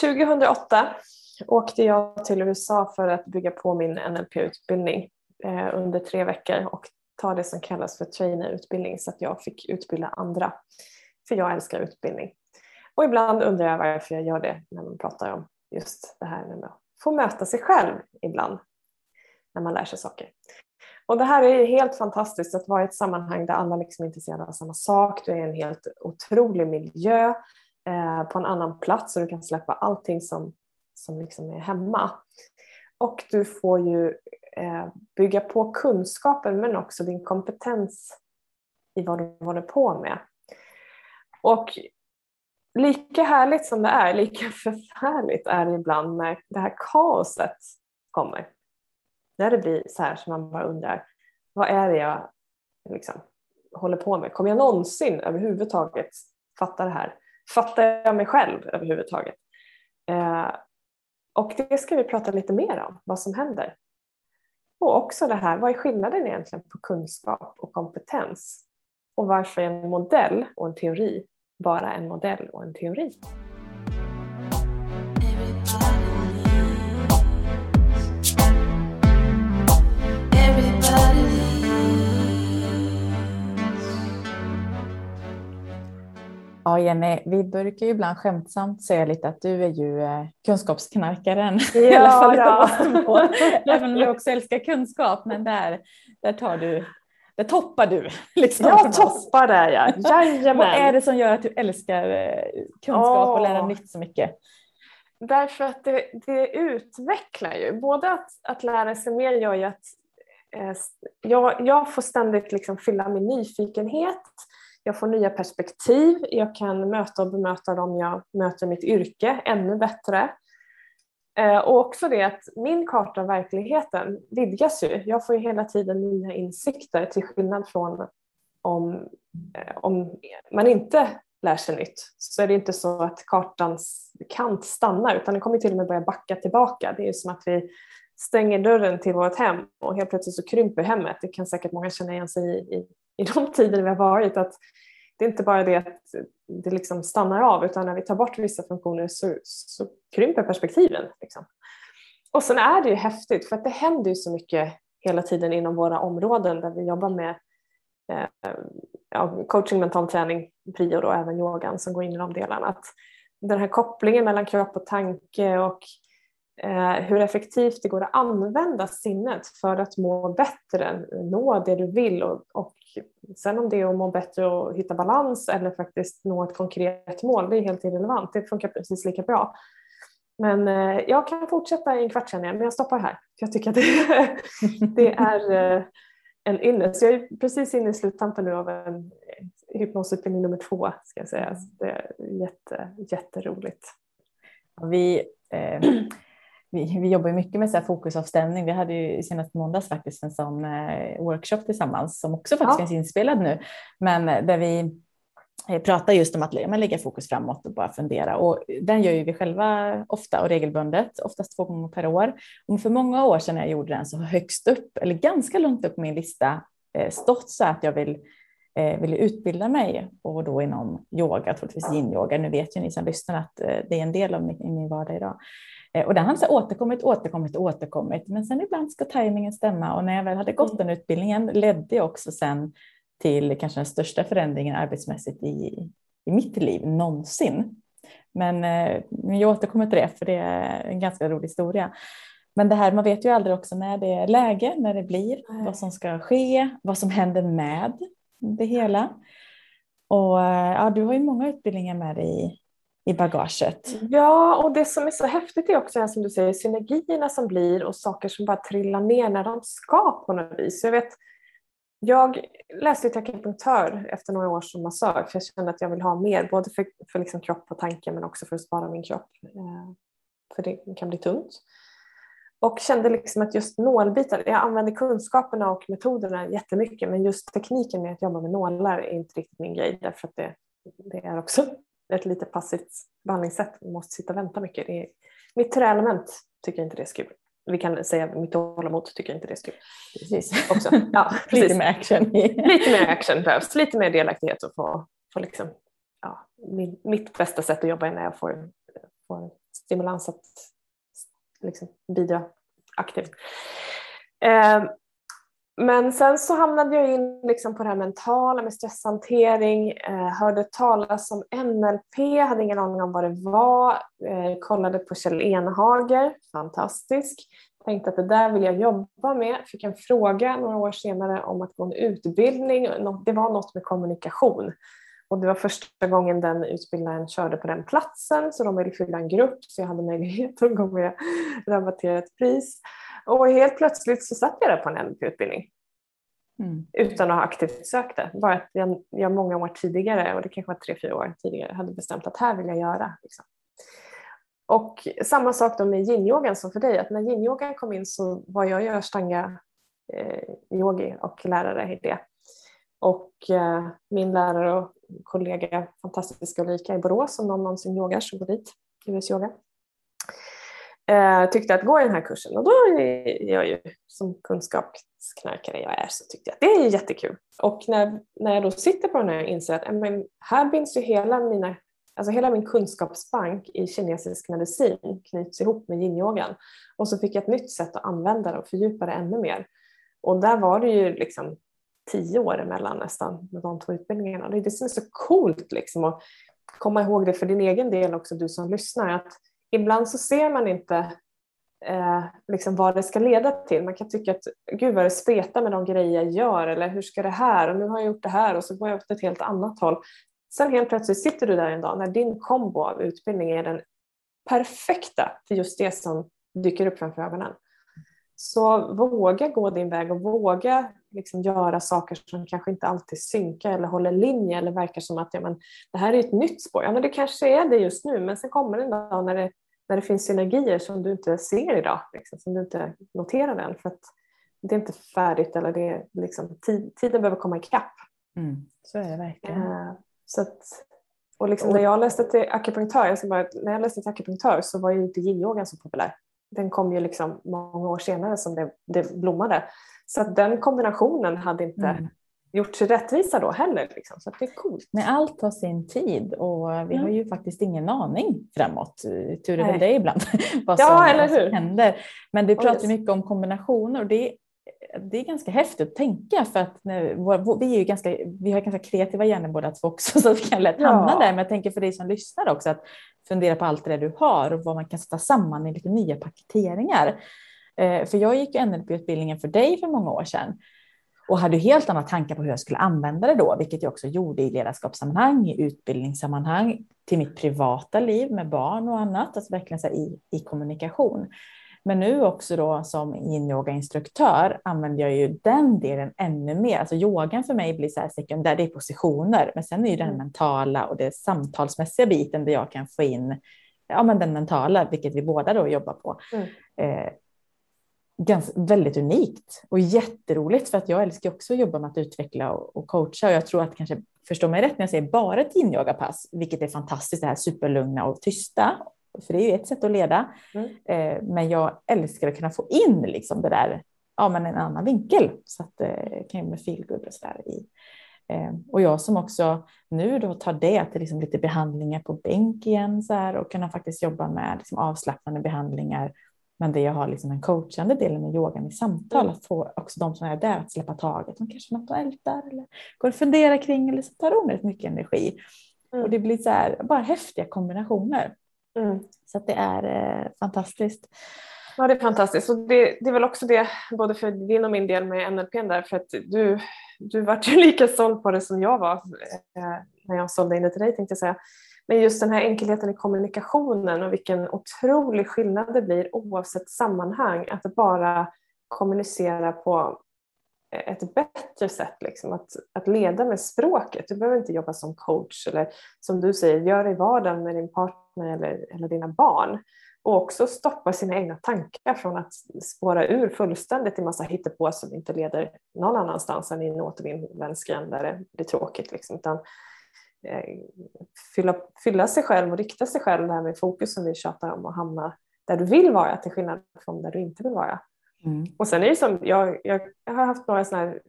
2008 åkte jag till USA för att bygga på min NLP-utbildning eh, under tre veckor och ta det som kallas för trainerutbildning så att jag fick utbilda andra. För jag älskar utbildning. Och ibland undrar jag varför jag gör det när man pratar om just det här med att få möta sig själv ibland när man lär sig saker. Och det här är helt fantastiskt att vara i ett sammanhang där alla liksom är intresserade av samma sak. Du är i en helt otrolig miljö eh, på en annan plats och du kan släppa allting som, som liksom är hemma. Och du får ju eh, bygga på kunskapen men också din kompetens i vad du håller på med. Och lika härligt som det är, lika förfärligt är det ibland när det här kaoset kommer. När det blir så här som man bara undrar, vad är det jag liksom håller på med? Kommer jag någonsin överhuvudtaget fatta det här? Fattar jag mig själv överhuvudtaget? Eh, och det ska vi prata lite mer om, vad som händer. Och också det här, vad är skillnaden egentligen på kunskap och kompetens? Och varför är en modell och en teori bara en modell och en teori? Ja, Jenny, vi brukar ju ibland skämtsamt säga lite att du är ju eh, kunskapsknarkaren. Ja, I alla fall ja. Även om du också älskar kunskap, men där, där tar du där toppar du. Liksom, jag toppar där ja, jajamän. Vad är det som gör att du älskar eh, kunskap oh. och lära nytt så mycket? Därför att det, det utvecklar ju. Både att, att lära sig mer gör ju att eh, jag, jag får ständigt liksom fylla min nyfikenhet jag får nya perspektiv, jag kan möta och bemöta dem jag möter i mitt yrke ännu bättre. Eh, och också det att min karta av verkligheten vidgas ju. Jag får ju hela tiden nya insikter till skillnad från om, eh, om man inte lär sig nytt så är det inte så att kartans kant stannar utan den kommer till och med börja backa tillbaka. Det är som att vi stänger dörren till vårt hem och helt plötsligt så krymper hemmet. Det kan säkert många känna igen sig i, i i de tider vi har varit att det är inte bara det att det liksom stannar av utan när vi tar bort vissa funktioner så, så krymper perspektiven. Liksom. Och sen är det ju häftigt för att det händer ju så mycket hela tiden inom våra områden där vi jobbar med eh, ja, coaching, mental träning, prio och även yogan som går in i de delarna. Att den här kopplingen mellan kropp och tanke och Eh, hur effektivt det går att använda sinnet för att må bättre, nå det du vill och, och sen om det är att må bättre och hitta balans eller faktiskt nå ett konkret mål, det är helt irrelevant. Det funkar precis lika bra. Men eh, jag kan fortsätta i en kvart känner jag, men jag stoppar här. jag tycker att det, det är eh, en ynnest. Jag är precis inne i sluttampen nu av en hypnosutbildning nummer två, ska jag säga. Så det är jätte, jätteroligt. Vi, eh, vi, vi jobbar mycket med så här fokusavstämning. Vi hade ju senast måndags faktiskt en sån eh, workshop tillsammans som också faktiskt ja. finns inspelad nu, men eh, där vi eh, pratar just om att man lägga fokus framåt och bara fundera. Och den gör ju vi själva ofta och regelbundet, oftast två gånger per år. Och för många år sedan när jag gjorde den så högst upp, eller ganska långt upp på min lista, stått så att jag vill vill utbilda mig och då inom yoga, troligtvis yin-yoga. Nu vet ju ni som lyssnar att det är en del av min, min vardag idag. Eh, och den har så återkommit, återkommit, återkommit. Men sen ibland ska tajmingen stämma och när jag väl hade gått mm. den utbildningen ledde jag också sen till kanske den största förändringen arbetsmässigt i, i mitt liv någonsin. Men, eh, jag återkommer till det för det är en ganska rolig historia. Men det här, man vet ju aldrig också när det är läge, när det blir, Nej. vad som ska ske, vad som händer med det hela. Och eh, ja, du har ju många utbildningar med dig i bagaget. Ja, och det som är så häftigt är också som du säger, synergierna som blir och saker som bara trillar ner när de ska på något vis. Jag, vet, jag läste till akupunktör efter några år som massör för jag kände att jag vill ha mer, både för, för liksom kropp och tanke men också för att spara min kropp. Eh, för det kan bli tungt. Och kände liksom att just nålbitar, jag använder kunskaperna och metoderna jättemycket men just tekniken med att jobba med nålar är inte riktigt min grej därför att det, det är också ett lite passivt behandlingssätt. Man måste sitta och vänta mycket. Det är, mitt träelement tycker inte det är så kul. Vi kan säga mitt tålamod tycker inte det är så kul. Precis. Också. Ja, precis. lite mer action. lite mer action behövs. Lite mer delaktighet och få, få liksom, ja, min, mitt bästa sätt att jobba är när jag får, får stimulans att liksom, bidra aktivt. Eh, men sen så hamnade jag in liksom på det här mentala med stresshantering, eh, hörde talas om NLP, hade ingen aning om vad det var, eh, kollade på Kjell Enhager, fantastisk, tänkte att det där vill jag jobba med, fick en fråga några år senare om att gå en utbildning, det var något med kommunikation. Och det var första gången den utbildaren körde på den platsen så de ville fylla en grupp så jag hade möjlighet att gå med rabatterat pris. Och helt plötsligt så satt jag där på en NLP-utbildning. Mm. Utan att ha aktivt sökt det. Bara att jag, jag många år tidigare, och det kanske var tre, fyra år tidigare, hade bestämt att här vill jag göra. Liksom. Och samma sak då med yin-yogan som för dig, att när yin-yogan kom in så var jag ju ashtanga eh, yogi och lärare i det. Och eh, min lärare och kollega, fantastiska Ulrika i Borås, som någon någonsin yogar så går dit, US yoga eh, tyckte att gå i den här kursen och då är jag ju som kunskapsknarkare jag är så tyckte jag att det är jättekul. Och när, när jag då sitter på den här inser att eh, ämen, här binds ju hela, mina, alltså hela min kunskapsbank i kinesisk medicin knyts ihop med yin-yogan. Och så fick jag ett nytt sätt att använda det och fördjupa det ännu mer. Och där var det ju liksom tio år emellan nästan med de två utbildningarna. Det är det som är så coolt liksom att komma ihåg det för din egen del också du som lyssnar att ibland så ser man inte eh, liksom vad det ska leda till. Man kan tycka att gud vad det spretar med de grejer jag gör eller hur ska det här och nu har jag gjort det här och så går jag åt ett helt annat håll. Sen helt plötsligt sitter du där en dag när din kombo av utbildning är den perfekta för just det som dyker upp framför ögonen. Så våga gå din väg och våga liksom göra saker som kanske inte alltid synkar eller håller linje eller verkar som att ja, men, det här är ett nytt spår. Ja, men det kanske är det just nu men sen kommer det en dag när det när det finns synergier som du inte ser idag, liksom, som du inte noterar än för att det är inte färdigt eller det är liksom, tiden behöver komma ikapp. Mm, så är det verkligen. Uh, så att, och liksom när jag läste till akupunktör, jag bara, när jag läste till akupunktör så var ju inte yin-yogan så populär. Den kom ju liksom många år senare som det, det blommade. Så den kombinationen hade inte mm gjort sig rättvisa då heller. Liksom. Så det är coolt. Men allt tar sin tid och vi mm. har ju faktiskt ingen aning framåt. Tur är väl det ibland. vad som, ja, eller hur? händer. Men du pratar mycket om kombinationer och det, det är ganska häftigt att tänka för att nu, vi, är ju ganska, vi har ganska kreativa hjärnor båda två också så vi kan lätt hamna ja. där. Men jag tänker för dig som lyssnar också att fundera på allt det du har och vad man kan sätta samman i lite nya paketeringar. Eh, för jag gick NLP-utbildningen för dig för många år sedan och hade helt andra tankar på hur jag skulle använda det då, vilket jag också gjorde i ledarskapssammanhang, i utbildningssammanhang, till mitt privata liv med barn och annat, alltså verkligen så i, i kommunikation. Men nu också då som yin-yoga-instruktör använder jag ju den delen ännu mer. Alltså yogan för mig blir så här sekundär, det är positioner, men sen är ju den mm. mentala och det samtalsmässiga biten där jag kan få in ja, men den mentala, vilket vi båda då jobbar på. Mm. Eh, ganska, väldigt unikt och jätteroligt för att jag älskar också att jobba med att utveckla och, och coacha och jag tror att kanske förstå mig rätt när jag säger bara ett yin-yoga-pass, vilket är fantastiskt, det här superlugna och tysta, för det är ju ett sätt att leda. Mm. Eh, men jag älskar att kunna få in liksom det där, ja men en annan vinkel, så att det eh, kan ju med feelgood och sådär i. Eh, och jag som också nu då tar det till liksom lite behandlingar på bänk igen så här, och kunna faktiskt jobba med liksom avslappnande behandlingar men det jag har liksom den coachande delen med yogan i samtal, mm. att få också de som är där att släppa taget. De kanske något och ältar eller går och funderar kring eller så tar onödigt mycket energi. Mm. Och det blir så här, bara häftiga kombinationer. Mm. Så det är eh, fantastiskt. Ja, det är fantastiskt. Och det, det, är väl också det, både för din och min del med NLP där, för att du, du vart ju lika såld på det som jag var eh, när jag sålde in det till dig tänkte jag säga. Men just den här enkelheten i kommunikationen och vilken otrolig skillnad det blir oavsett sammanhang att bara kommunicera på ett bättre sätt. Liksom, att, att leda med språket. Du behöver inte jobba som coach eller som du säger, gör i vardagen med din partner eller, eller dina barn. Och också stoppa sina egna tankar från att spåra ur fullständigt i massa hittepå som inte leder någon annanstans än i en återvändsgränd där det blir tråkigt. Liksom. Utan fylla, fylla sig själv och rikta sig själv, det här med fokus som vi tjatar om och hamna där du vill vara till skillnad från där du inte vill vara. Mm. Och sen är det som, jag, jag har haft några sådana här,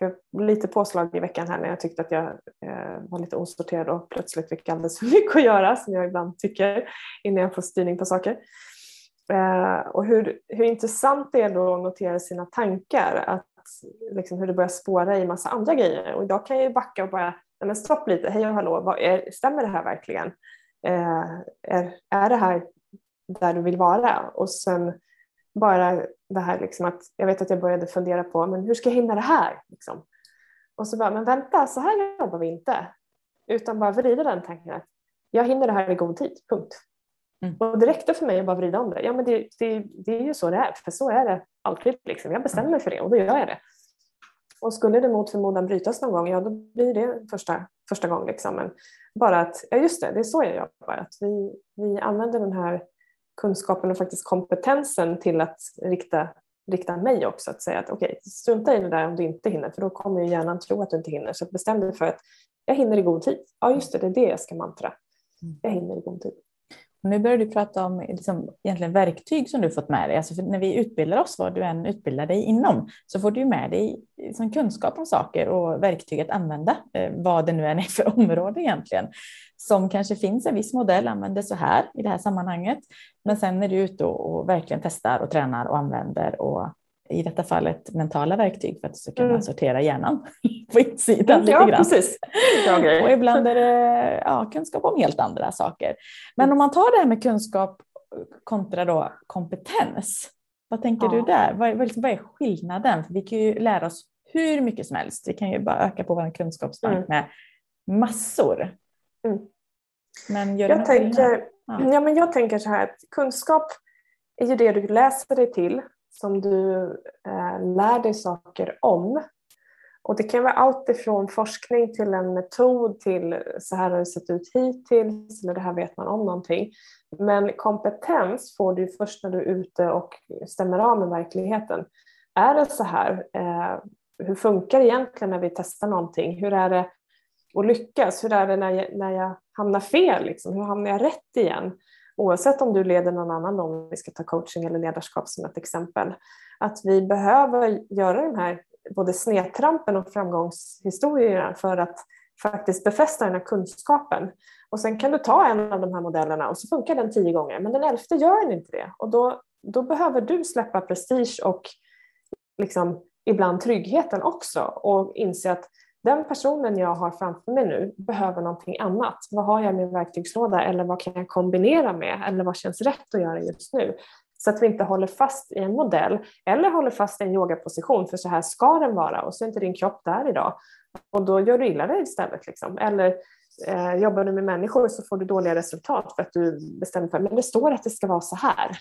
eh, lite påslag i veckan här när jag tyckte att jag eh, var lite osorterad och plötsligt fick alldeles för mycket att göra som jag ibland tycker innan jag får styrning på saker. Eh, och hur, hur intressant det är då att notera sina tankar, att liksom hur det börjar spåra i massa andra grejer. Och idag kan jag ju backa och bara, men stopp lite, hej och hallå, vad är, stämmer det här verkligen? Eh, är, är det här där du vill vara? Och sen bara det här liksom att jag vet att jag började fundera på men hur ska jag hinna det här? Liksom. Och så bara, men vänta, så här jobbar vi inte. Utan bara vrida den tanken att jag hinner det här i god tid, punkt. Mm. Och det räckte för mig att bara vrida om det. Ja, men det, det, det är ju så det är, för så är det alltid. Liksom. Jag bestämmer mig för det och då gör jag det. Och skulle det mot förmodan brytas någon gång, ja då blir det första, första gången. Liksom. Men bara att, ja just det, det är så jag jobbar. Att vi, vi använder den här kunskapen och faktiskt kompetensen till att rikta, rikta mig också. Att säga att okej, okay, strunta i det där om du inte hinner för då kommer ju hjärnan tro att du inte hinner. Så bestäm dig för att jag hinner i god tid. Ja just det, det är det jag ska mantra. Mm. Jag hinner i god tid. Nu börjar du prata om liksom, egentligen verktyg som du fått med dig. Alltså när vi utbildar oss, vad du än utbildar dig inom, så får du med dig liksom, kunskap om saker och verktyg att använda, eh, vad det nu än är för område egentligen. Som kanske finns en viss modell, använder så här i det här sammanhanget. Men sen är du ute och, och verkligen testar och tränar och använder och i detta fallet mentala verktyg för att du ska kunna mm. sortera hjärnan på insidan lite ja, grann. Precis. och ibland är det ja, kunskap om helt andra saker. Men om man tar det här med kunskap kontra då kompetens, vad tänker ja. du där? Vad, vad, vad är skillnaden? För vi kan ju lära oss hur mycket som helst. Vi kan ju bara öka på vår kunskapsbank mm. med massor. Mm. Men gör jag, tänker, ja. ja. men jag tänker så här att kunskap är ju det du läser dig till som du eh, lär dig saker om. Och det kan vara allt ifrån forskning till en metod till så här har det sett ut hittills eller det här vet man om någonting. Men kompetens får du först när du är ute och stämmer av med verkligheten. Är det så här? Eh, hur funkar det egentligen när vi testar någonting? Hur är det att lyckas? Hur är det när jag, när jag hamnar fel? Liksom? Hur hamnar jag rätt igen? Oavsett om du leder någon annan, om vi ska ta coaching eller ledarskap som ett exempel, att vi behöver göra den här både snedtrampen och framgångshistorierna för att faktiskt befästa den här kunskapen. Och sen kan du ta en av de här modellerna och så funkar den tio gånger, men den elfte gör den inte det. Och då, då behöver du släppa prestige och liksom ibland tryggheten också och inse att den personen jag har framför mig nu behöver någonting annat. Vad har jag i min verktygslåda eller vad kan jag kombinera med eller vad känns rätt att göra just nu? Så att vi inte håller fast i en modell eller håller fast i en yogaposition för så här ska den vara och så är inte din kropp där idag. Och då gör du illa dig istället. Liksom. Eller eh, jobbar du med människor så får du dåliga resultat för att du bestämmer för men det står att det ska vara så här.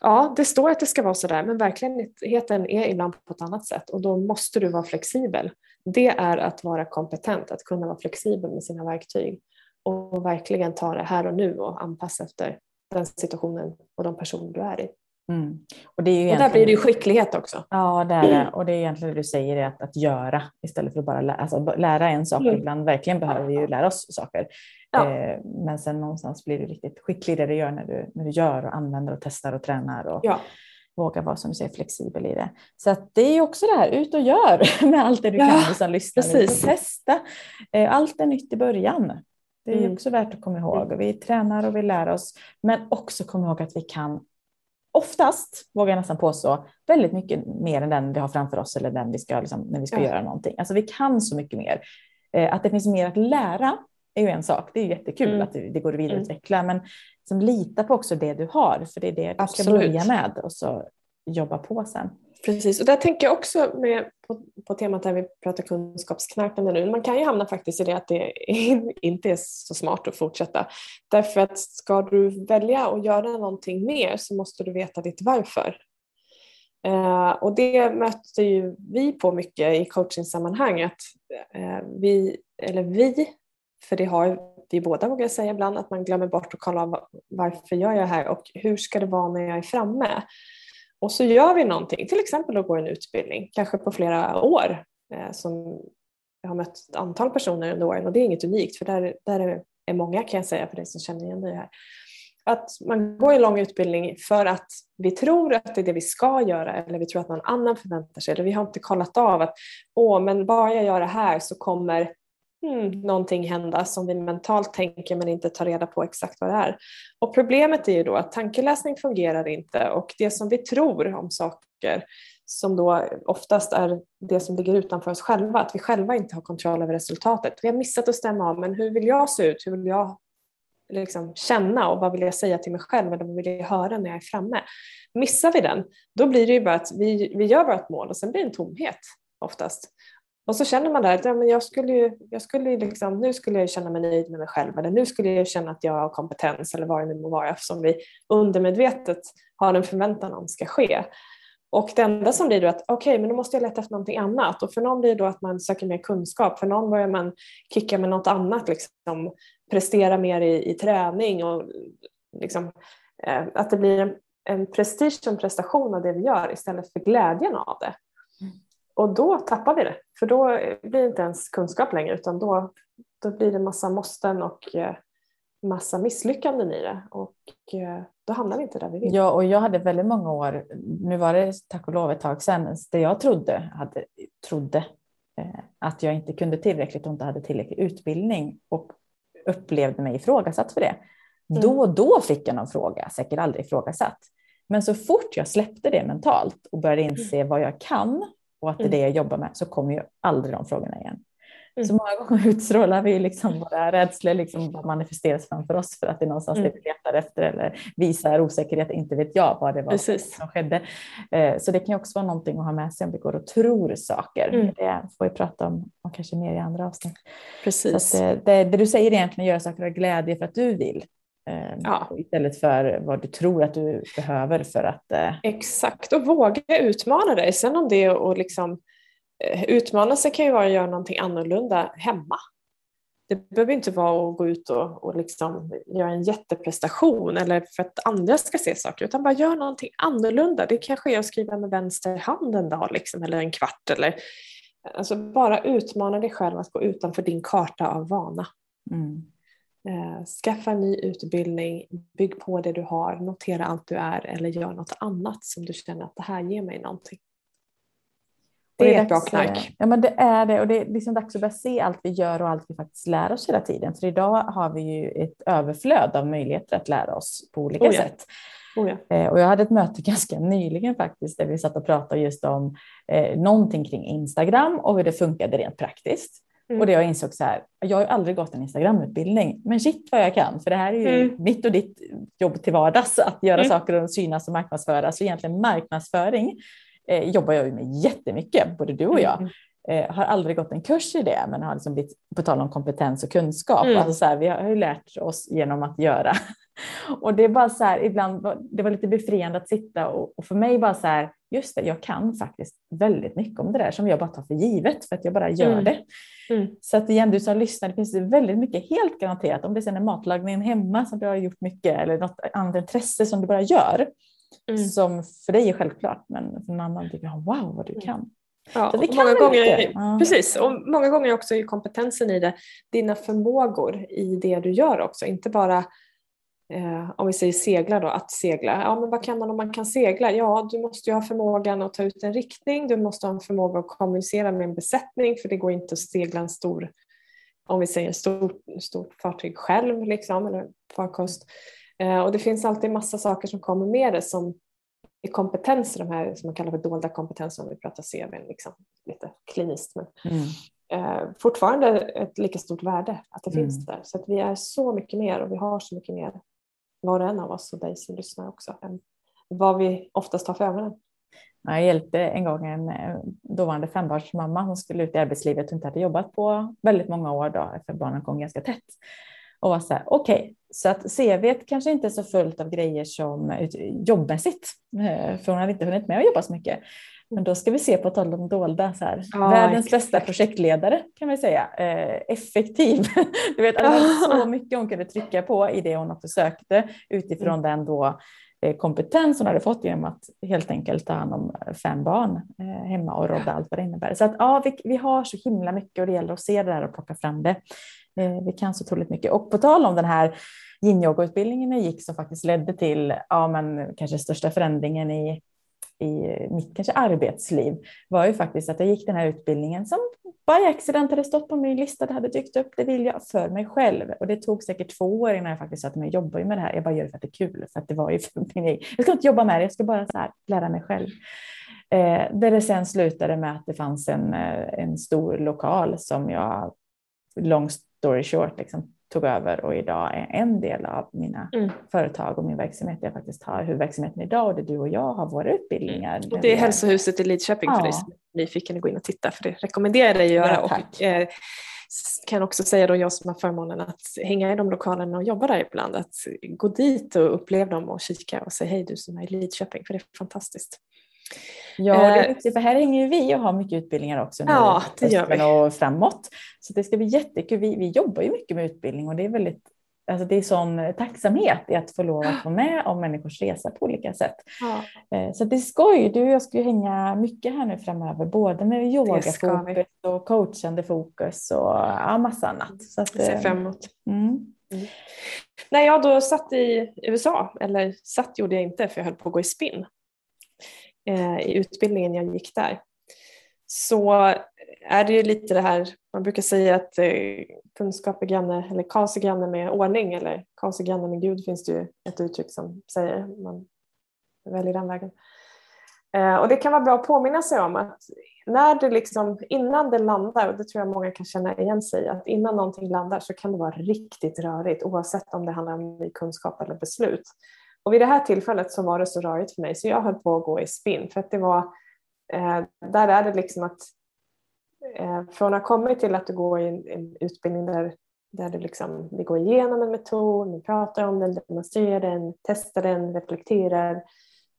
Ja, det står att det ska vara så där men verkligheten är ibland på ett annat sätt och då måste du vara flexibel det är att vara kompetent, att kunna vara flexibel med sina verktyg och verkligen ta det här och nu och anpassa efter den situationen och de personer du är i. Mm. Och, det är ju och där blir det ju skicklighet också. Ja, det är det. Och det är egentligen det du säger, att, att göra istället för att bara lära, alltså, lära en sak. Mm. Ibland verkligen behöver vi ju lära oss saker. Ja. Eh, men sen någonstans blir du riktigt skicklig i det du gör när du, när du gör och använder och testar och tränar. Och, ja våga vara som du säger flexibel i det. Så det är också det här, ut och gör med allt det du ja, kan som lyssnar. Precis. Testa. Eh, allt är nytt i början. Det är mm. också värt att komma ihåg. Vi tränar och vi lär oss, men också komma ihåg att vi kan oftast, vågar jag nästan påstå, väldigt mycket mer än den vi har framför oss eller den vi ska, liksom, när vi ska ja. göra någonting. Alltså vi kan så mycket mer. Eh, att det finns mer att lära är ju en sak. Det är jättekul mm. att det går att vidareutveckla, mm. men som lita på också det du har, för det är det du Absolut. ska börja med och så jobba på sen. Precis, och där tänker jag också med, på, på temat där vi pratar kunskapsknarkande nu, man kan ju hamna faktiskt i det att det inte är så smart att fortsätta. Därför att ska du välja att göra någonting mer så måste du veta ditt varför. Uh, och det möter ju vi på mycket i coachingsammanhang, att uh, vi, eller vi, för det har vi båda vågar säga ibland, att man glömmer bort att kolla varför gör jag det här och hur ska det vara när jag är framme? Och så gör vi någonting, till exempel att gå en utbildning, kanske på flera år, eh, som jag har mött ett antal personer under åren och det är inget unikt för där, där är många kan jag säga för dig som känner igen dig här. att man går en lång utbildning för att vi tror att det är det vi ska göra eller vi tror att någon annan förväntar sig eller vi har inte kollat av att åh, men bara jag gör det här så kommer hmm, någonting hända som vi mentalt tänker men inte tar reda på exakt vad det är. Och problemet är ju då att tankeläsning fungerar inte och det som vi tror om saker som då oftast är det som ligger utanför oss själva, att vi själva inte har kontroll över resultatet. Vi har missat att stämma av, men hur vill jag se ut? Hur vill jag liksom känna och vad vill jag säga till mig själv eller vad vill jag höra när jag är framme? Missar vi den, då blir det ju bara att vi, vi gör vårt mål och sen blir det en tomhet oftast. Och så känner man där att ja, men jag skulle ju, jag skulle liksom, nu skulle jag känna mig nöjd med mig själv eller nu skulle jag känna att jag har kompetens eller vad det nu må vara eftersom vi undermedvetet har en förväntan om ska ske. Och det enda som blir då att okej, okay, men då måste jag leta efter någonting annat. Och för någon blir det då att man söker mer kunskap, för någon börjar man kicka med något annat, liksom, prestera mer i, i träning och liksom, eh, att det blir en, en prestige och en prestation av det vi gör istället för glädjen av det. Mm. Och då tappar vi det, för då blir det inte ens kunskap längre utan då, då blir det massa måsten och eh, massa misslyckanden i det. Och eh, då hamnar vi inte där vi vill. Ja, och jag hade väldigt många år, nu var det tack och lov ett tag sedan, där jag trodde, hade, trodde eh, att jag inte kunde tillräckligt och inte hade tillräcklig utbildning och upplevde mig ifrågasatt för det. Mm. Då och då fick jag någon fråga, säkert aldrig ifrågasatt. Men så fort jag släppte det mentalt och började inse mm. vad jag kan och att det är det jag jobbar med så kommer ju aldrig de frågorna igen. Så många gånger utstrålar vi liksom våra rädslor liksom manifesteras framför oss för att det är någonstans mm. det vi letar efter eller visar osäkerhet, inte vet jag vad det var Precis. som skedde. Eh, så det kan ju också vara någonting att ha med sig om vi går och tror saker. Mm. Det får vi prata om, om kanske mer i andra avsnitt. Precis. Det, det, det, du säger egentligen göra saker av glädje för att du vill. Eh, ja. Istället för vad du tror att du behöver för att... Eh... Exakt, och våga utmana dig. Sen om det är att liksom Eh, utmana sig kan ju vara att göra någonting annorlunda hemma. Det behöver inte vara att gå ut och, och liksom göra en jätteprestation eller för att andra ska se saker, utan bara gör någonting annorlunda. Det kanske är att skriva med vänster hand en dag liksom, eller en kvart. Eller, alltså bara utmana dig själv att gå utanför din karta av vana. Mm. Eh, skaffa en ny utbildning, bygg på det du har, notera allt du är eller gör något annat som du känner att det här ger mig någonting. Det, det är, ett bra knark. Ja, men det är det och det är liksom dags att börja se allt vi gör och allt vi faktiskt lär oss hela tiden. För idag har vi ju ett överflöd av möjligheter att lära oss på olika oh ja. sätt. Oh ja. eh, och jag hade ett möte ganska nyligen faktiskt där vi satt och pratade just om eh, någonting kring Instagram och hur det funkade rent praktiskt. Mm. Och det jag insåg så här, jag har ju aldrig gått en Instagramutbildning, men shit vad jag kan, för det här är ju mm. mitt och ditt jobb till vardags, att göra mm. saker och synas och marknadsföras. Så egentligen marknadsföring eh, jobbar jag ju med jättemycket, både du och jag. Mm. Eh, har aldrig gått en kurs i det, men har liksom blivit, på tal om kompetens och kunskap, mm. alltså så här, vi har ju lärt oss genom att göra. och det är bara så här, ibland, det var lite befriande att sitta och, och, för mig bara så här, just det, jag kan faktiskt väldigt mycket om det där som jag bara tar för givet för att jag bara gör mm. det. Mm. Så att igen, du som lyssnar, det finns väldigt mycket helt garanterat, om det sen är matlagningen hemma som du har gjort mycket eller något annat intresse som du bara gör, Mm. Som för dig är självklart, men för någon annan tycker wow vad du mm. kan. Ja, och många gånger, ja. Precis, och många gånger också är kompetensen i det dina förmågor i det du gör också, inte bara eh, om vi säger segla då, att segla. Ja, men vad kan man om man kan segla? Ja, du måste ju ha förmågan att ta ut en riktning, du måste ha en förmåga att kommunicera med en besättning för det går inte att segla en stor, om vi säger stort, stort fartyg själv liksom, eller farkost. Eh, och det finns alltid massa saker som kommer med det som är kompetenser, de här som man kallar för dolda kompetenser om vi pratar CV, liksom, lite kliniskt. Men, mm. eh, fortfarande ett lika stort värde att det mm. finns där. Så att vi är så mycket mer och vi har så mycket mer, var och en av oss och dig som lyssnar också, än vad vi oftast har för ögonen. Jag hjälpte en gång en eh, dåvarande fembarnsmamma. Hon skulle ut i arbetslivet och inte hade jobbat på väldigt många år då, för barnen kom ganska tätt och var så här, okej, okay, så att CV kanske inte är så fullt av grejer som jobbmässigt, eh, för hon hade inte hunnit med att jobba så mycket. Men då ska vi se på tal om dolda, så här, ja, världens exakt. bästa projektledare kan vi säga, eh, effektiv. Du vet, det var så mycket hon kunde trycka på i det hon också sökte utifrån mm. den då eh, kompetens hon hade fått genom att helt enkelt ta hand om fem barn eh, hemma och rodda allt vad det innebär. Så att ja, vi, vi har så himla mycket och det gäller att se det där och plocka fram det. Eh, vi kan så otroligt mycket. Och på tal om den här yin-yoga-utbildningen jag gick som faktiskt ledde till ja, men kanske största förändringen i, i mitt kanske arbetsliv var ju faktiskt att jag gick den här utbildningen som by accident hade stått på min lista, det hade dykt upp, det vill jag för mig själv. Och det tog säkert två år innan jag faktiskt sa att jag jobbar med det här. Jag bara gör det för att det är kul, för att det var ju för min. Jag ska inte jobba med det, jag ska bara så här, lära mig själv. Eh, där det sen slutade med att det fanns en, eh, en stor lokal som jag, long story short, liksom, tog över och idag är en del av mina mm. företag och min verksamhet. Jag faktiskt har huvudverksamheten idag och det du och jag har våra utbildningar. Och det är hälsohuset i Lidköping ja. för dig som är nyfiken gå in och titta för det rekommenderar jag dig att göra. Ja, och, eh, kan också säga då jag som har förmånen att hänga i de lokalerna och jobba där ibland att gå dit och uppleva dem och kika och säga hej du som är i Lidköping för det är fantastiskt. Ja, det är viktigt, för här hänger ju vi och har mycket utbildningar också nu ja, det gör vi. och framåt. Så det ska bli jättekul. Vi, vi jobbar ju mycket med utbildning och det är väldigt Alltså det är sån tacksamhet i att få lov att vara med om människors resa på olika sätt. Ja. Eh, så det är skoj. Du och jag ska ju hänga mycket här nu framöver, både med yogafokus och coachande fokus och ja, massa annat. Så att, jag ser eh, fram emot. Mm. Mm. När jag då satt i USA, eller satt gjorde jag inte för jag höll på att gå i spinn, eh, Eh, i utbildningen jag gick där så är det ju lite det här, man brukar säga att eh, kunskap är granne, eller kaos är granne med ordning eller kaos är granne med Gud finns det ju ett uttryck som säger, man väljer den vägen. Eh, och det kan vara bra att påminna sig om att när det liksom, innan det landar, och det tror jag många kan känna igen sig i, att innan någonting landar så kan det vara riktigt rörigt oavsett om det handlar om ny kunskap eller beslut. Och vid det här tillfället så var det så rörigt för mig så jag höll på att gå i spinn för att det var, eh, där är det liksom att eh, från att ha kommit till att du går i en, en utbildning där, där du liksom, vi går igenom en metod, vi pratar om den, demonstrerar den, testar den, reflekterar,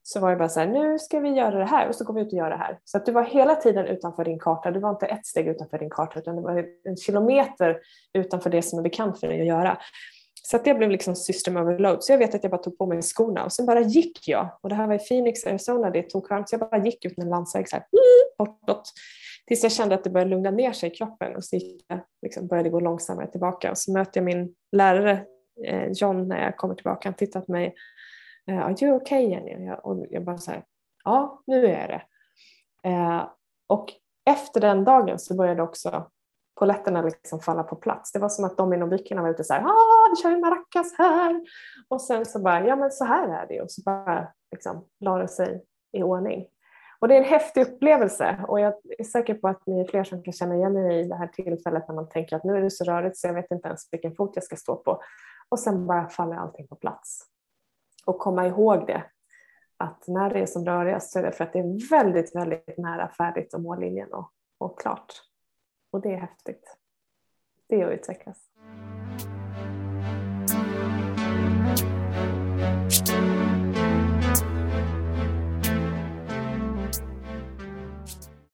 så var det bara så här, nu ska vi göra det här och så går vi ut och gör det här. Så att du var hela tiden utanför din karta, du var inte ett steg utanför din karta utan det var en kilometer utanför det som är bekant för dig att göra. Så att det blev liksom system overload. Så jag vet att jag bara tog på mig skorna och sen bara gick jag. Och det här var i Phoenix, Arizona, det tog varmt. Så jag bara gick ut med en landsväg så här, bortåt. Tills jag kände att det började lugna ner sig i kroppen och så gick jag, liksom började gå långsammare tillbaka. Och så möter jag min lärare eh, John när jag kommer tillbaka. Han tittar på mig. Eh, Are you okay Jenny? Och jag, och jag bara så här, ja nu är det. Eh, och efter den dagen så började också poletterna liksom falla på plats. Det var som att dominobrickorna var ute så här, ah, vi kör en maracas här. Och sen så bara, ja men så här är det. Och så bara liksom, la det sig i ordning. Och det är en häftig upplevelse och jag är säker på att ni är fler som kan känna igen er i det här tillfället när man tänker att nu är det så rörigt så jag vet inte ens vilken fot jag ska stå på. Och sen bara faller allting på plats. Och komma ihåg det, att när det är som rörigast så är det för att det är väldigt, väldigt nära färdigt och mållinjen och, och klart. Och det är häftigt. Det är att utvecklas.